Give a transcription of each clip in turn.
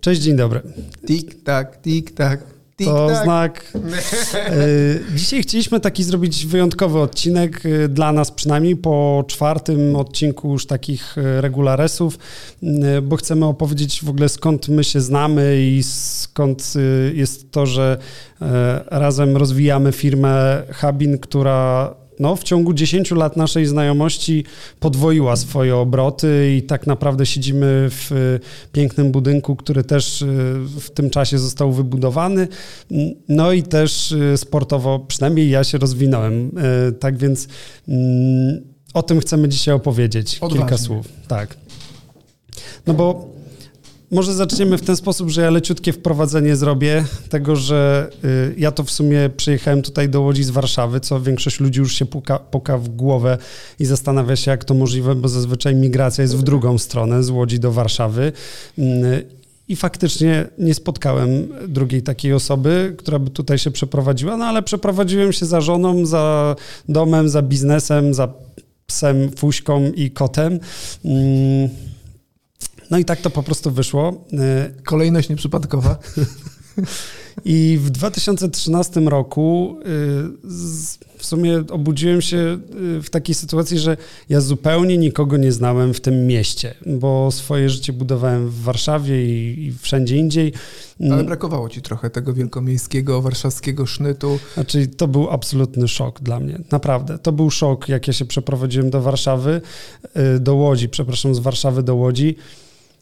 Cześć, dzień dobry. Tik tak, tik tak. Tik, To tak. znak. Y, Dzisiaj chcieliśmy taki zrobić wyjątkowy odcinek, y, dla nas przynajmniej, po czwartym odcinku już takich y, regularesów, bo chcemy opowiedzieć w ogóle skąd my się znamy i skąd jest to, że razem rozwijamy firmę Habin, która no, w ciągu 10 lat naszej znajomości podwoiła swoje obroty i tak naprawdę siedzimy w y, pięknym budynku, który też y, w tym czasie został wybudowany. No i też y, sportowo, przynajmniej ja się rozwinąłem. Tak więc mm, o tym chcemy dzisiaj opowiedzieć. Odważnie. Kilka słów. Tak. No bo może zaczniemy w ten sposób, że ja leciutkie wprowadzenie zrobię tego, że y, ja to w sumie przyjechałem tutaj do Łodzi z Warszawy, co większość ludzi już się puka, puka w głowę i zastanawia się, jak to możliwe, bo zazwyczaj migracja jest w drugą stronę, z Łodzi do Warszawy. Y, I faktycznie nie spotkałem drugiej takiej osoby, która by tutaj się przeprowadziła, no ale przeprowadziłem się za żoną, za domem, za biznesem, za psem, fuśką i kotem. Mm, No i tak to po prostu wyszło. Y, Kolejność nieprzypadkowa. I w 2013 roku z- w sumie obudziłem się y, w takiej sytuacji, że ja zupełnie nikogo nie znałem w tym mieście, bo swoje życie budowałem w Warszawie i, i wszędzie indziej. Ale brakowało ci trochę tego wielkomiejskiego, warszawskiego sznytu. Znaczy, to był absolutny szok dla mnie. Naprawdę. To był szok, jak ja się przeprowadziłem do Warszawy, do Łodzi, przepraszam, z Warszawy do Łodzi,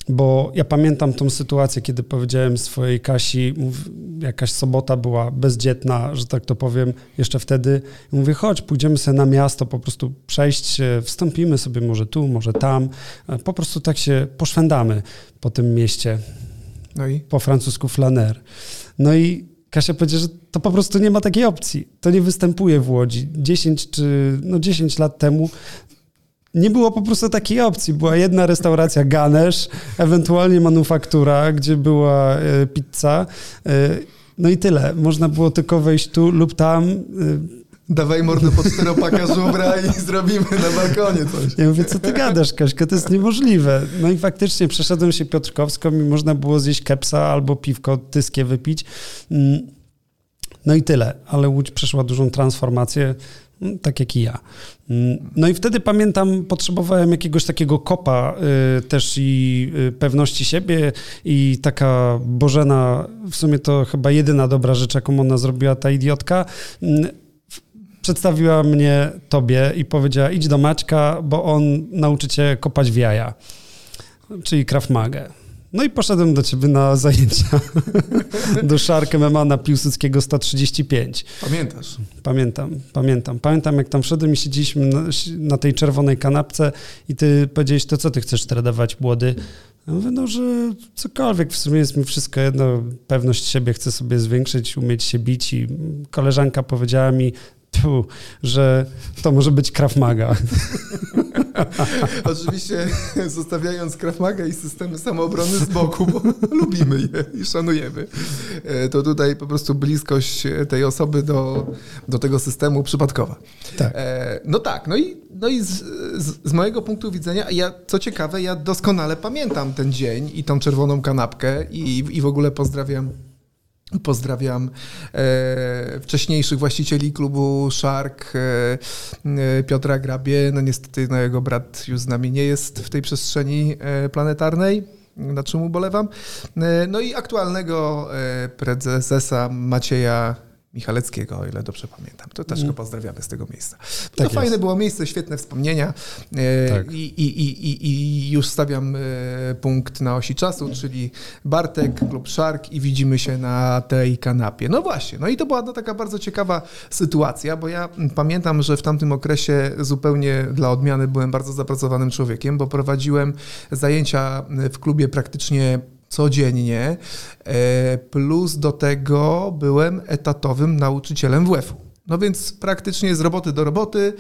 bo ja pamiętam tą sytuację, kiedy powiedziałem swojej Kasi, mów, jakaś sobota była bezdzietna, że tak to powiem, jeszcze wtedy. Mówię, chodź, pójdziemy sobie na miasto, po prostu przejść wstąpimy sobie może tu, może tam, e, po prostu tak się poszwędamy po tym mieście No i po francusku flaner. No i Kasia powiedziała, że to po prostu nie ma takiej opcji. To nie występuje w Łodzi. 10 czy no 10 lat temu nie było po prostu takiej opcji. Była jedna restauracja Ganesz, ewentualnie manufaktura, gdzie była e, pizza. E, no i tyle. Można było tylko wejść tu lub tam. E, dawaj mordę pod czteropaka żubra i zrobimy na balkonie coś. Ja mówię, co ty gadasz, Kaśka, to jest niemożliwe. No i faktycznie przeszedłem się Piotrkowską i można było zjeść kepsa albo piwko tyskie wypić. Mm, No i tyle, ale Łódź przeszła dużą transformację, tak jak i ja. No i wtedy pamiętam, potrzebowałem jakiegoś takiego kopa y, też i y, pewności siebie i taka Bożena, w sumie to chyba jedyna dobra rzecz, jaką ona zrobiła, ta idiotka, mm, przedstawiła mnie tobie i powiedziała, idź do Maćka, bo on nauczy cię kopać w jaja, czyli Krav Magę. No i poszedłem do ciebie na zajęcia do Shark MMA na Piłsudskiego 135. Pamiętasz? Pamiętam, pamiętam. Pamiętam, jak tam wszedłem i siedzieliśmy na, na tej czerwonej kanapce i ty powiedziałeś, to co ty chcesz trenować, młody? Ja mówię, no, że cokolwiek, w sumie jest mi wszystko jedno, pewność siebie chcę sobie zwiększyć, umieć się bić i koleżanka powiedziała mi, tu, że to może być Krav Maga. Oczywiście zostawiając Krav Maga i systemy samoobrony z boku, bo lubimy je i szanujemy. E, To tutaj po prostu bliskość tej osoby do, do tego systemu przypadkowa. Tak. E, No tak, no i, no i z, z, z mojego punktu widzenia, ja, co ciekawe, ja doskonale pamiętam ten dzień i tą czerwoną kanapkę i, i w ogóle pozdrawiam Pozdrawiam e, wcześniejszych właścicieli klubu Shark, e, e, Piotra Grabie. No niestety no, jego brat już z nami nie jest w tej przestrzeni e, planetarnej, na czym ubolewam. E, no i aktualnego e, prezesa Macieja Michaleckiego, o ile dobrze pamiętam. To też go pozdrawiamy z tego miejsca. To Mm. Tak fajne jest. było miejsce, świetne wspomnienia e, Tak. i, i, i, i, już stawiam e, punkt na osi czasu, czyli Bartek, klub Shark i widzimy się na tej kanapie. No właśnie, no i to była no, taka bardzo ciekawa sytuacja, bo ja mm, pamiętam, że w tamtym okresie zupełnie dla odmiany byłem bardzo zapracowanym człowiekiem, bo prowadziłem zajęcia w klubie praktycznie codziennie, e, plus do tego byłem etatowym nauczycielem WF-u. No więc praktycznie z roboty do roboty,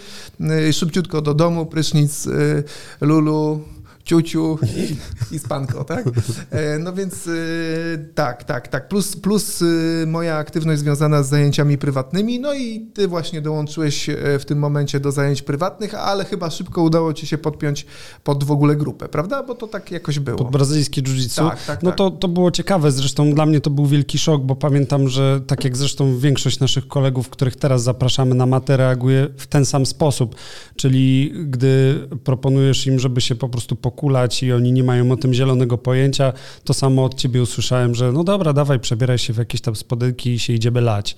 y, szybciutko do domu, prysznic, y, lulu, ciuciu i, i spanko, tak? E, no więc y, tak, tak, tak. Plus, plus y, moja aktywność związana z zajęciami prywatnymi, no i ty właśnie dołączyłeś e, w tym momencie do zajęć prywatnych, ale chyba szybko udało ci się podpiąć pod w ogóle grupę, prawda? Bo to tak jakoś było. Pod brazylijskie jiu-jitsu. Tak, tak, no tak. To, to było ciekawe, zresztą dla mnie to był wielki szok, bo pamiętam, że tak jak zresztą większość naszych kolegów, których teraz zapraszamy na matę, reaguje w ten sam sposób, czyli gdy proponujesz im, żeby się po prostu pokulać i oni nie mają o tym zielonego pojęcia, to samo od ciebie usłyszałem, że no dobra, dawaj, przebieraj się w jakieś tam spodenki i się idziemy lać.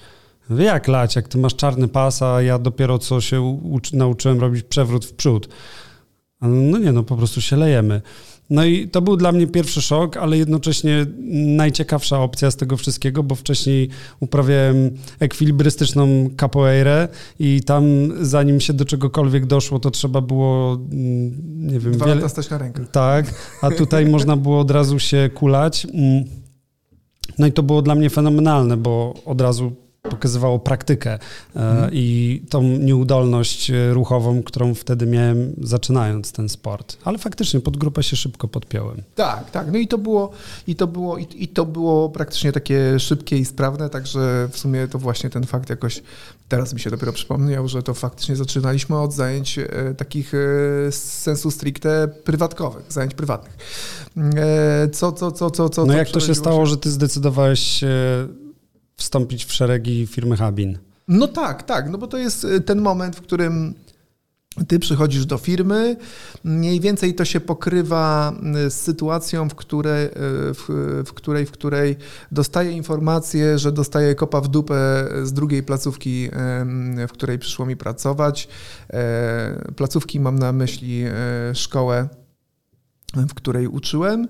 Jak lać, jak ty masz czarny pas, a ja dopiero co się nauczyłem robić przewrót w przód. No nie, no po prostu się lejemy. No i to był dla mnie pierwszy szok, ale jednocześnie najciekawsza opcja z tego wszystkiego, bo wcześniej uprawiałem ekwilibrystyczną capoeirę i tam zanim się do czegokolwiek doszło, to trzeba było, mm, nie wiem... Dwa wiele... lata stać na rękę. Tak, a tutaj można było od razu się kulać. Mm. No i to było dla mnie fenomenalne, bo od razu pokazywało praktykę mhm. i tą nieudolność e, ruchową, którą wtedy miałem zaczynając ten sport. Ale faktycznie pod grupę się szybko podpiąłem. Tak, tak. No i to było, i to było, i, i to było praktycznie takie szybkie i sprawne, także w sumie to właśnie ten fakt jakoś teraz mi się dopiero przypomniał, że to faktycznie zaczynaliśmy od zajęć e, takich e, sensu stricte prywatkowych, zajęć prywatnych. E, co, co, co, co, co? No jak to się stało, że ty zdecydowałeś się wstąpić w szeregi firmy Habin. No tak, tak, no bo to jest y, ten moment, w którym ty przychodzisz do firmy, mniej więcej to się pokrywa y, z sytuacją, w której, y, w, w, której, w której dostaję informację, że dostaję kopa w dupę z drugiej placówki, w której przyszło mi pracować. E, placówki mam na myśli e, szkołę w której uczyłem.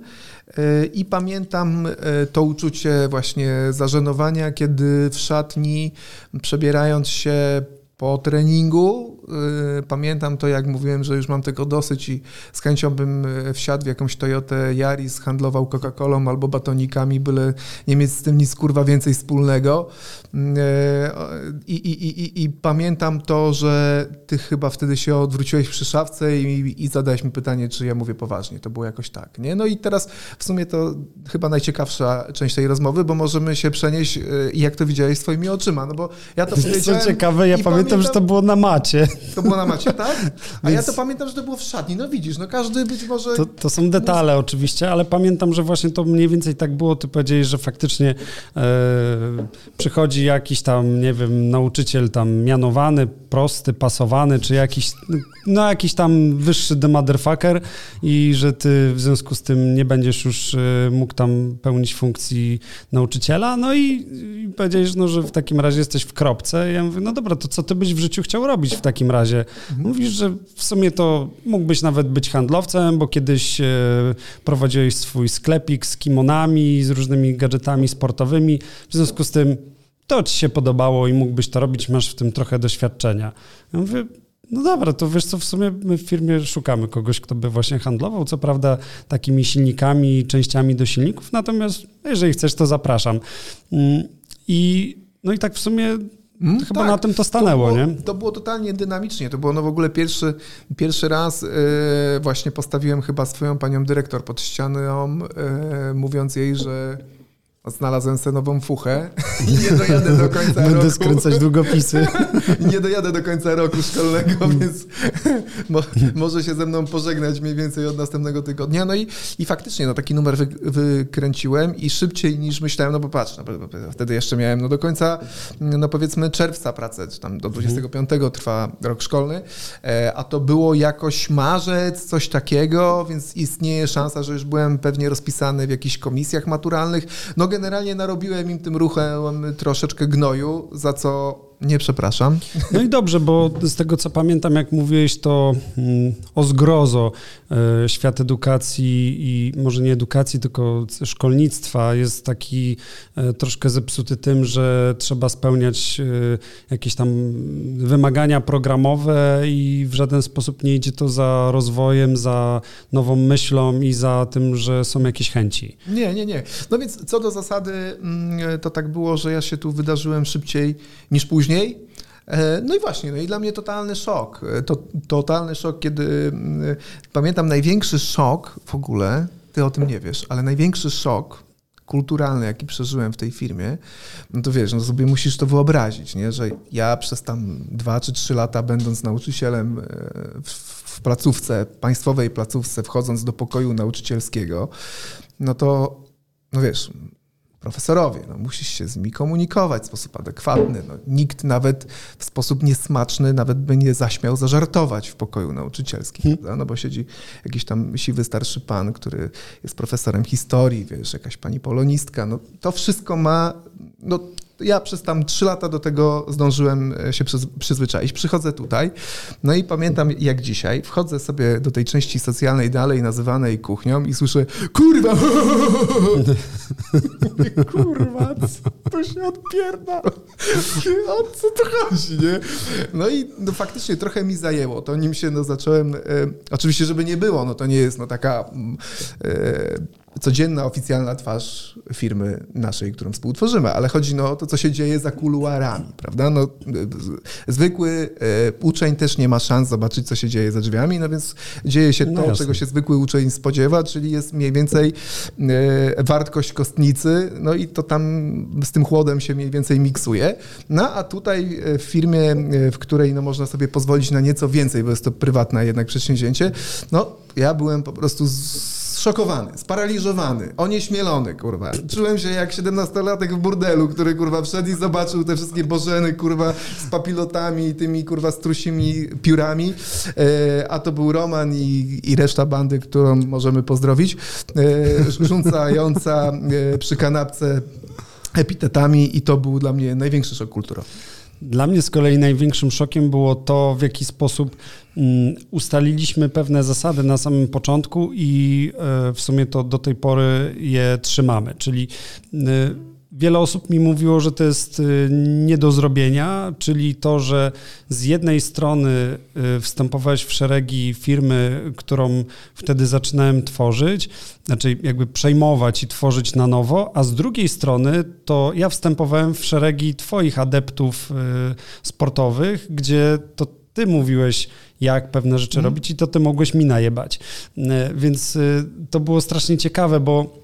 E, I pamiętam e, to uczucie właśnie zażenowania, kiedy w szatni, przebierając się po treningu y, pamiętam to, jak mówiłem, że już mam tego dosyć i z chęcią bym y, wsiadł w jakąś Toyotę Yaris, handlował Coca-Colą albo batonikami, byle nie mieć z tym nic kurwa więcej wspólnego. Y, I, i, i, i pamiętam to, że ty chyba wtedy się odwróciłeś przy szafce i, i zadałeś mi pytanie, czy ja mówię poważnie. To było jakoś tak, nie? No i teraz w sumie to chyba najciekawsza część tej rozmowy, bo możemy się przenieść, jak to widziałeś swoimi oczyma, no bo ja to powiedziałem... Co ciekawe, ja pamiętam pamiętam, że to było na macie. To było na macie, tak? A Więc... ja to pamiętam, że to było w szatni. No widzisz, no każdy być może... To, to są detale oczywiście, ale pamiętam, że właśnie to mniej więcej tak było. Ty powiedziałeś, że faktycznie e, przychodzi jakiś tam, nie wiem, nauczyciel tam mianowany, prosty, pasowany, czy jakiś, no jakiś tam wyższy the motherfucker i że ty w związku z tym nie będziesz już e, mógł tam pełnić funkcji nauczyciela. No i, i powiedziałeś, no, że w takim razie jesteś w kropce. Ja mówię, no dobra, to co ty byś w życiu chciał robić w takim razie? Mówisz, że w sumie to mógłbyś nawet być handlowcem, bo kiedyś e, prowadziłeś swój sklepik z kimonami, z różnymi gadżetami sportowymi. W związku z tym to ci się podobało i mógłbyś to robić, masz w tym trochę doświadczenia. Ja mówię, no dobra, to wiesz co, w sumie my w firmie szukamy kogoś, kto by właśnie handlował, co prawda takimi silnikami, częściami do silników, natomiast jeżeli chcesz, to zapraszam. Mm, I no i tak w sumie Hmm? Chyba tak, na tym to stanęło, to było, nie? To było totalnie dynamicznie. To było no w ogóle pierwszy, pierwszy raz yy, właśnie postawiłem chyba swoją panią dyrektor pod ścianą, yy, mówiąc jej, że Znalazłem sobie nową fuchę i nie dojadę do końca Będę roku. Będę skręcać długopisy. nie dojadę do końca roku szkolnego, więc mo, może się ze mną pożegnać mniej więcej od następnego tygodnia. No i, i faktycznie no, taki numer wy, wykręciłem i szybciej niż myślałem, no bo patrz, no, wtedy jeszcze miałem no, do końca, no powiedzmy czerwca pracę, czy tam do 25 mhm. trwa rok szkolny, e, a to było jakoś marzec, coś takiego, więc istnieje szansa, że już byłem pewnie rozpisany w jakichś komisjach maturalnych. No generalnie narobiłem im tym ruchem troszeczkę gnoju, za co nie przepraszam. No i dobrze, bo z tego co pamiętam, jak mówiłeś, to mm, o zgrozo e, świat edukacji i może nie edukacji, tylko szkolnictwa jest taki e, troszkę zepsuty tym, że trzeba spełniać e, jakieś tam wymagania programowe i w żaden sposób nie idzie to za rozwojem, za nową myślą i za tym, że są jakieś chęci. Nie, nie, nie. No więc co do zasady, mm, to tak było, że ja się tu wydarzyłem szybciej niż później później. E, no i właśnie, no i dla mnie totalny szok. E, to, totalny szok, kiedy mm, pamiętam największy szok w ogóle, ty o tym nie wiesz, ale największy szok kulturalny, jaki przeżyłem w tej firmie, no to wiesz, no sobie musisz to wyobrazić, nie? że ja przez tam dwa czy trzy lata będąc nauczycielem e, w, placówce, państwowej placówce, wchodząc do pokoju nauczycielskiego, no to, no wiesz, profesorowie, no, musisz się z nimi komunikować w sposób adekwatny. No, nikt nawet w sposób niesmaczny nawet by nie zaśmiał zażartować w pokoju nauczycielskim, hmm. no bo siedzi jakiś tam siwy starszy pan, który jest profesorem historii, wiesz, jakaś pani polonistka, no to wszystko ma, no ja przez tam trzy lata do tego zdążyłem e, się przyzwyczaić. Przychodzę tutaj, no i pamiętam jak dzisiaj, wchodzę sobie do tej części socjalnej dalej nazywanej kuchnią i słyszę kurwa, kurwa, to się odpierda. O co to chodzi, nie? No i no, faktycznie trochę mi zajęło, to nim się no, zacząłem, e, oczywiście żeby nie było, no to nie jest no taka mm, e, codzienna, oficjalna twarz firmy naszej, którą współtworzymy, ale chodzi no, o to, co się dzieje za kuluarami, prawda? No, zwykły e, uczeń też nie ma szans zobaczyć, co się dzieje za drzwiami, no więc dzieje się no to, czego się zwykły uczeń spodziewa, czyli jest mniej więcej e, wartkość kostnicy, no i to tam z tym chłodem się mniej więcej miksuje. No a tutaj e, w firmie, w której no, można sobie pozwolić na nieco więcej, bo jest to prywatne jednak przedsięwzięcie, no ja byłem po prostu zszokowany, sparaliżowany, onieśmielony, kurwa. Czułem się jak 17-latek w burdelu, który, kurwa, wszedł i zobaczył te wszystkie bożeny, kurwa, z papilotami i tymi, kurwa, strusimi piórami. E, a to był Roman i, i reszta bandy, którą możemy pozdrowić, e, rzucająca e, przy kanapce epitetami i to był dla mnie największy szok kulturowy. Dla mnie z kolei największym szokiem było to, w jaki sposób mm, ustaliliśmy pewne zasady na samym początku i e, w sumie to do tej pory je trzymamy. Czyli e, Wiele osób mi mówiło, że to jest y, nie do zrobienia, czyli to, że z jednej strony y, wstępowałeś w szeregi firmy, którą wtedy zaczynałem tworzyć, znaczy jakby przejmować i tworzyć na nowo, a z drugiej strony to ja wstępowałem w szeregi Twoich adeptów y, sportowych, gdzie to Ty mówiłeś, jak pewne rzeczy mm. robić i to Ty mogłeś mi najebać. Więc to było strasznie ciekawe, bo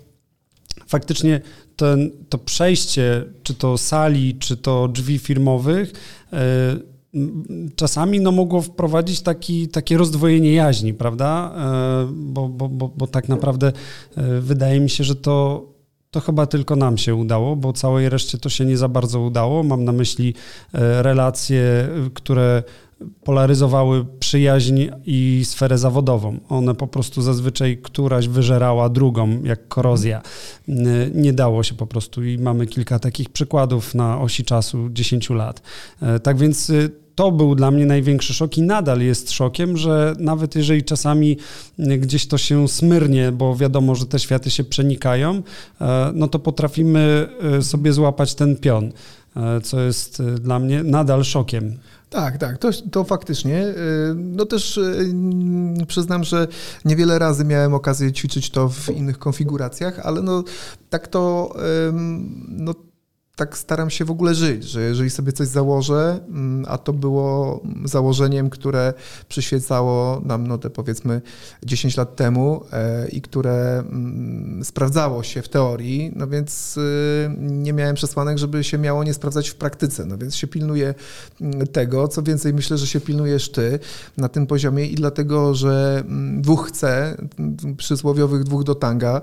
faktycznie ten, to przejście, czy to sali, czy to drzwi firmowych, e, czasami no, mogło wprowadzić taki, takie rozdwojenie jaźni, prawda? E, bo, bo, bo, bo tak naprawdę e, wydaje mi się, że to to chyba tylko nam się udało, bo całej reszcie to się nie za bardzo udało. Mam na myśli relacje, które polaryzowały przyjaźń i sferę zawodową. One po prostu zazwyczaj któraś wyżerała drugą, jak korozja. Nie dało się po prostu i mamy kilka takich przykładów na osi czasu 10 lat. E, tak więc y, to był dla mnie największy szok i nadal jest szokiem, że nawet jeżeli czasami gdzieś to się smyrnie, bo wiadomo, że te światy się przenikają, e, no to potrafimy e, sobie złapać ten pion, co jest dla mnie nadal szokiem. Tak, tak, to, to faktycznie. Y, no też przyznam, że niewiele razy miałem okazję ćwiczyć to w innych konfiguracjach, ale no tak to no, tak staram się w ogóle żyć, że jeżeli sobie coś założę, mm, a to było założeniem, które przyświecało nam no te powiedzmy 10 lat temu e, i które mm, sprawdzało się w teorii, no więc y, nie miałem przesłanek, żeby się miało nie sprawdzać w praktyce, no więc się pilnuję mm, tego, co więcej myślę, że się pilnujesz ty na tym poziomie i dlatego, że dwóch chce, przysłowiowych dwóch do tanga,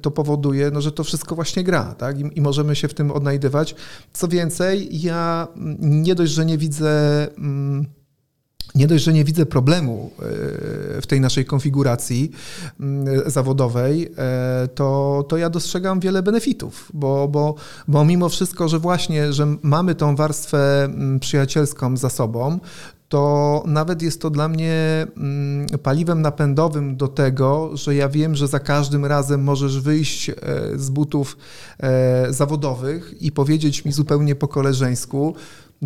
to powoduje, no, że to wszystko właśnie gra, tak? I, i możemy się w tym odnajdywać. Co więcej, ja nie dość, że nie widzę. Mm, nie dość, że nie widzę problemu e, w tej naszej konfiguracji mm, zawodowej, e, to, to ja dostrzegam wiele benefitów, bo, bo, bo mimo wszystko, że właśnie, że mamy tą warstwę mm, przyjacielską za sobą, to nawet jest to dla mnie mm, paliwem napędowym do tego, że ja wiem, że za każdym razem możesz wyjść e, z butów e, zawodowych i powiedzieć mi zupełnie po koleżeńsku,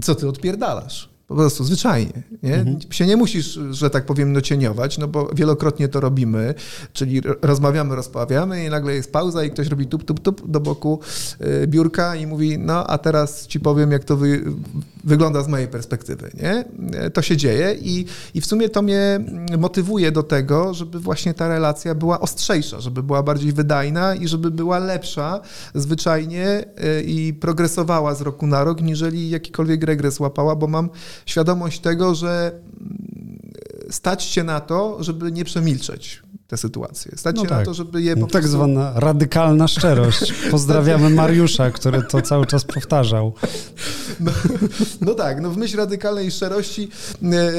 co ty odpierdalasz. Po prostu zwyczajnie. Nie? Mhm. Się nie musisz, że tak powiem, nocieniować, no bo wielokrotnie to robimy, czyli rozmawiamy, rozmawiamy i nagle jest pauza i ktoś robi tup, tup, tup do boku y, biurka i mówi, no a teraz ci powiem, jak to wy, wygląda z mojej perspektywy, nie? To się dzieje i, i w sumie to mnie motywuje do tego, żeby właśnie ta relacja była ostrzejsza, żeby była bardziej wydajna i żeby była lepsza zwyczajnie y, i progresowała z roku na rok, niżeli jakikolwiek regres łapała, bo mam świadomość tego, że stać się na to, żeby nie przemilczeć te sytuacje. Stać No się na tak. to, żeby je po tak prostu... zwana radykalna szczerość. Pozdrawiamy Mariusza, który to cały czas powtarzał. No, no tak, no w myśl radykalnej szczerości, e, e,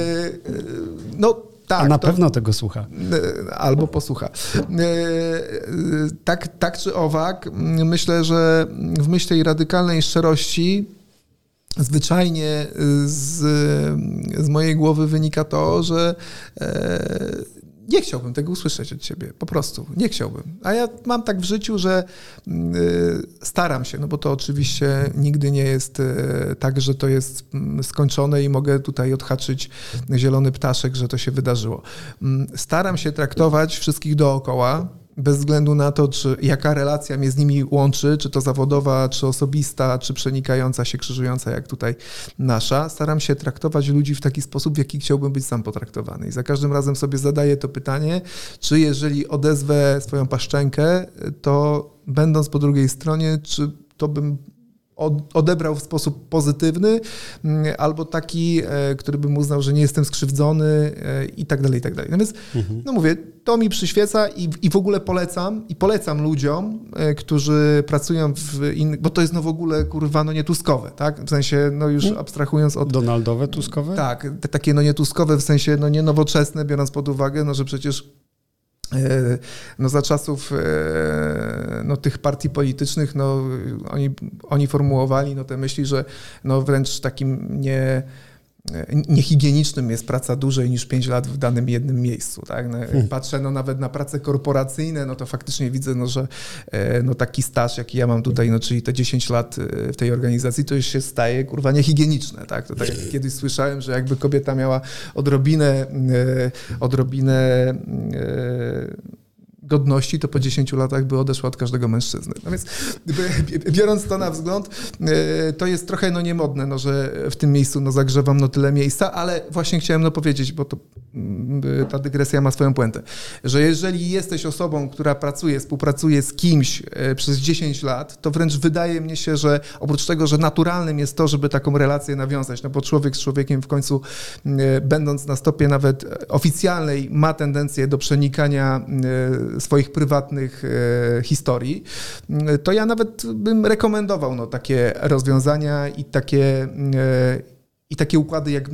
no tak. A na to- pewno tego słucha. E, albo posłucha. Tak, tak czy owak, myślę, że w myśl tej radykalnej szczerości zwyczajnie y, z, z mojej głowy wynika to, że e, nie chciałbym tego usłyszeć od ciebie, po prostu, nie chciałbym. A ja mam tak w życiu, że mm, y, staram się, no bo to oczywiście nigdy nie jest e, tak, że to jest mm, skończone i mogę tutaj odhaczyć zielony ptaszek, że to się wydarzyło. Mm, Staram się traktować wszystkich dookoła, bez względu na to, czy, jaka relacja mnie z nimi łączy, czy to zawodowa, czy osobista, czy przenikająca się, krzyżująca, jak tutaj nasza. Staram się traktować ludzi w taki sposób, w jaki chciałbym być sam potraktowany. I za każdym razem sobie zadaję to pytanie, czy jeżeli odezwę swoją paszczękę, to będąc po drugiej stronie, czy to bym odebrał w sposób pozytywny, mm, albo taki, e, który bym uznał, że nie jestem skrzywdzony e, i tak dalej, i tak dalej. No więc, no mówię, to mi przyświeca i, i w ogóle polecam, i polecam ludziom, e, którzy pracują w innych, bo to jest no w ogóle, kurwa, no nietuskowe, tak? W sensie, no już abstrahując od Donaldowe, Tuskowe? tak, te takie no nietuskowe, w sensie no nie nowoczesne, biorąc pod uwagę, no że przecież no za czasów e, no, tych partii politycznych, no, oni, oni formułowali no, te myśli, że no, wręcz takim nie, niehigienicznym jest praca dłużej niż 5 lat w danym jednym miejscu. Tak? No, jak patrzę no, nawet na prace korporacyjne, no to faktycznie widzę, no, że e, no, taki staż, jaki ja mam tutaj, no, czyli te 10 lat e, w tej organizacji, to już się staje kurwa niehigieniczne. Tak? To tak jak kiedyś słyszałem, że jakby kobieta miała odrobinę, e, odrobinę e, godności, to po 10 latach by odeszła od każdego mężczyzny. No więc biorąc to na wzgląd, e, to jest trochę no niemodne, no, że w tym miejscu no, zagrzewam no tyle miejsca, ale właśnie chciałem no powiedzieć, bo to mm, ta dygresja ma swoją puentę, że jeżeli jesteś osobą, która pracuje, współpracuje z kimś e, przez 10 lat, to wręcz wydaje mi się, że oprócz tego, że naturalnym jest to, żeby taką relację nawiązać, no bo człowiek z człowiekiem w końcu, e, będąc na stopie nawet oficjalnej, ma tendencję do przenikania swoich prywatnych e, historii, e, to ja nawet bym rekomendował no, takie rozwiązania i takie, e, i takie układy, jak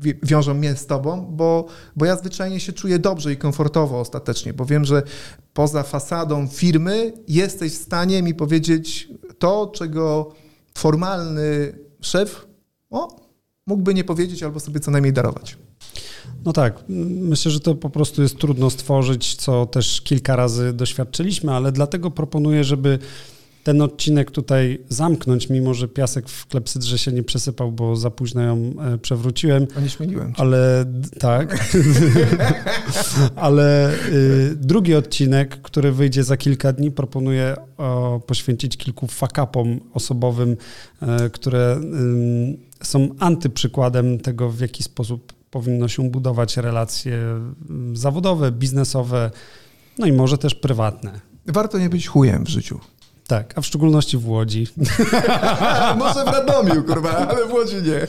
wi- wiążą mnie z tobą, bo, bo ja zwyczajnie się czuję dobrze i komfortowo ostatecznie, bo wiem, że poza fasadą firmy jesteś w stanie mi powiedzieć to, czego formalny szef o, mógłby nie powiedzieć albo sobie co najmniej darować. No tak, myślę, że to po prostu jest trudno stworzyć, co też kilka razy doświadczyliśmy, ale dlatego proponuję, żeby ten odcinek tutaj zamknąć, mimo że piasek w klepsydrze się nie przesypał, bo za późno ją e, przewróciłem. A nie śmieliłem cię. Ale tak. Ale y, drugi odcinek, który wyjdzie za kilka dni, proponuję o, poświęcić kilku fakapom osobowym, e, które ym, są antyprzykładem tego, w jaki sposób powinno się budować relacje ym, zawodowe, biznesowe, no i może też prywatne. Warto nie być chujem w życiu. Tak, a w szczególności w Łodzi. Może w Radomiu, kurwa, ale w Łodzi nie.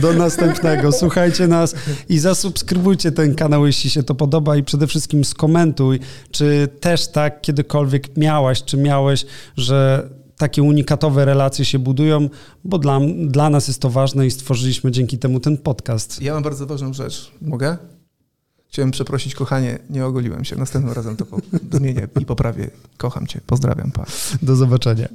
Do następnego. Słuchajcie nas i zasubskrybujcie ten kanał, jeśli się to podoba i przede wszystkim skomentuj, czy też tak kiedykolwiek miałaś, czy miałeś, że takie unikatowe relacje się budują, bo dla, dla nas jest to ważne i stworzyliśmy dzięki temu ten podcast. Ja mam bardzo ważną rzecz. Mogę? Chciałem przeprosić, kochanie, nie ogoliłem się. Następnym razem to zmienię i poprawię. Kocham cię. Pozdrawiam, pa. Do zobaczenia.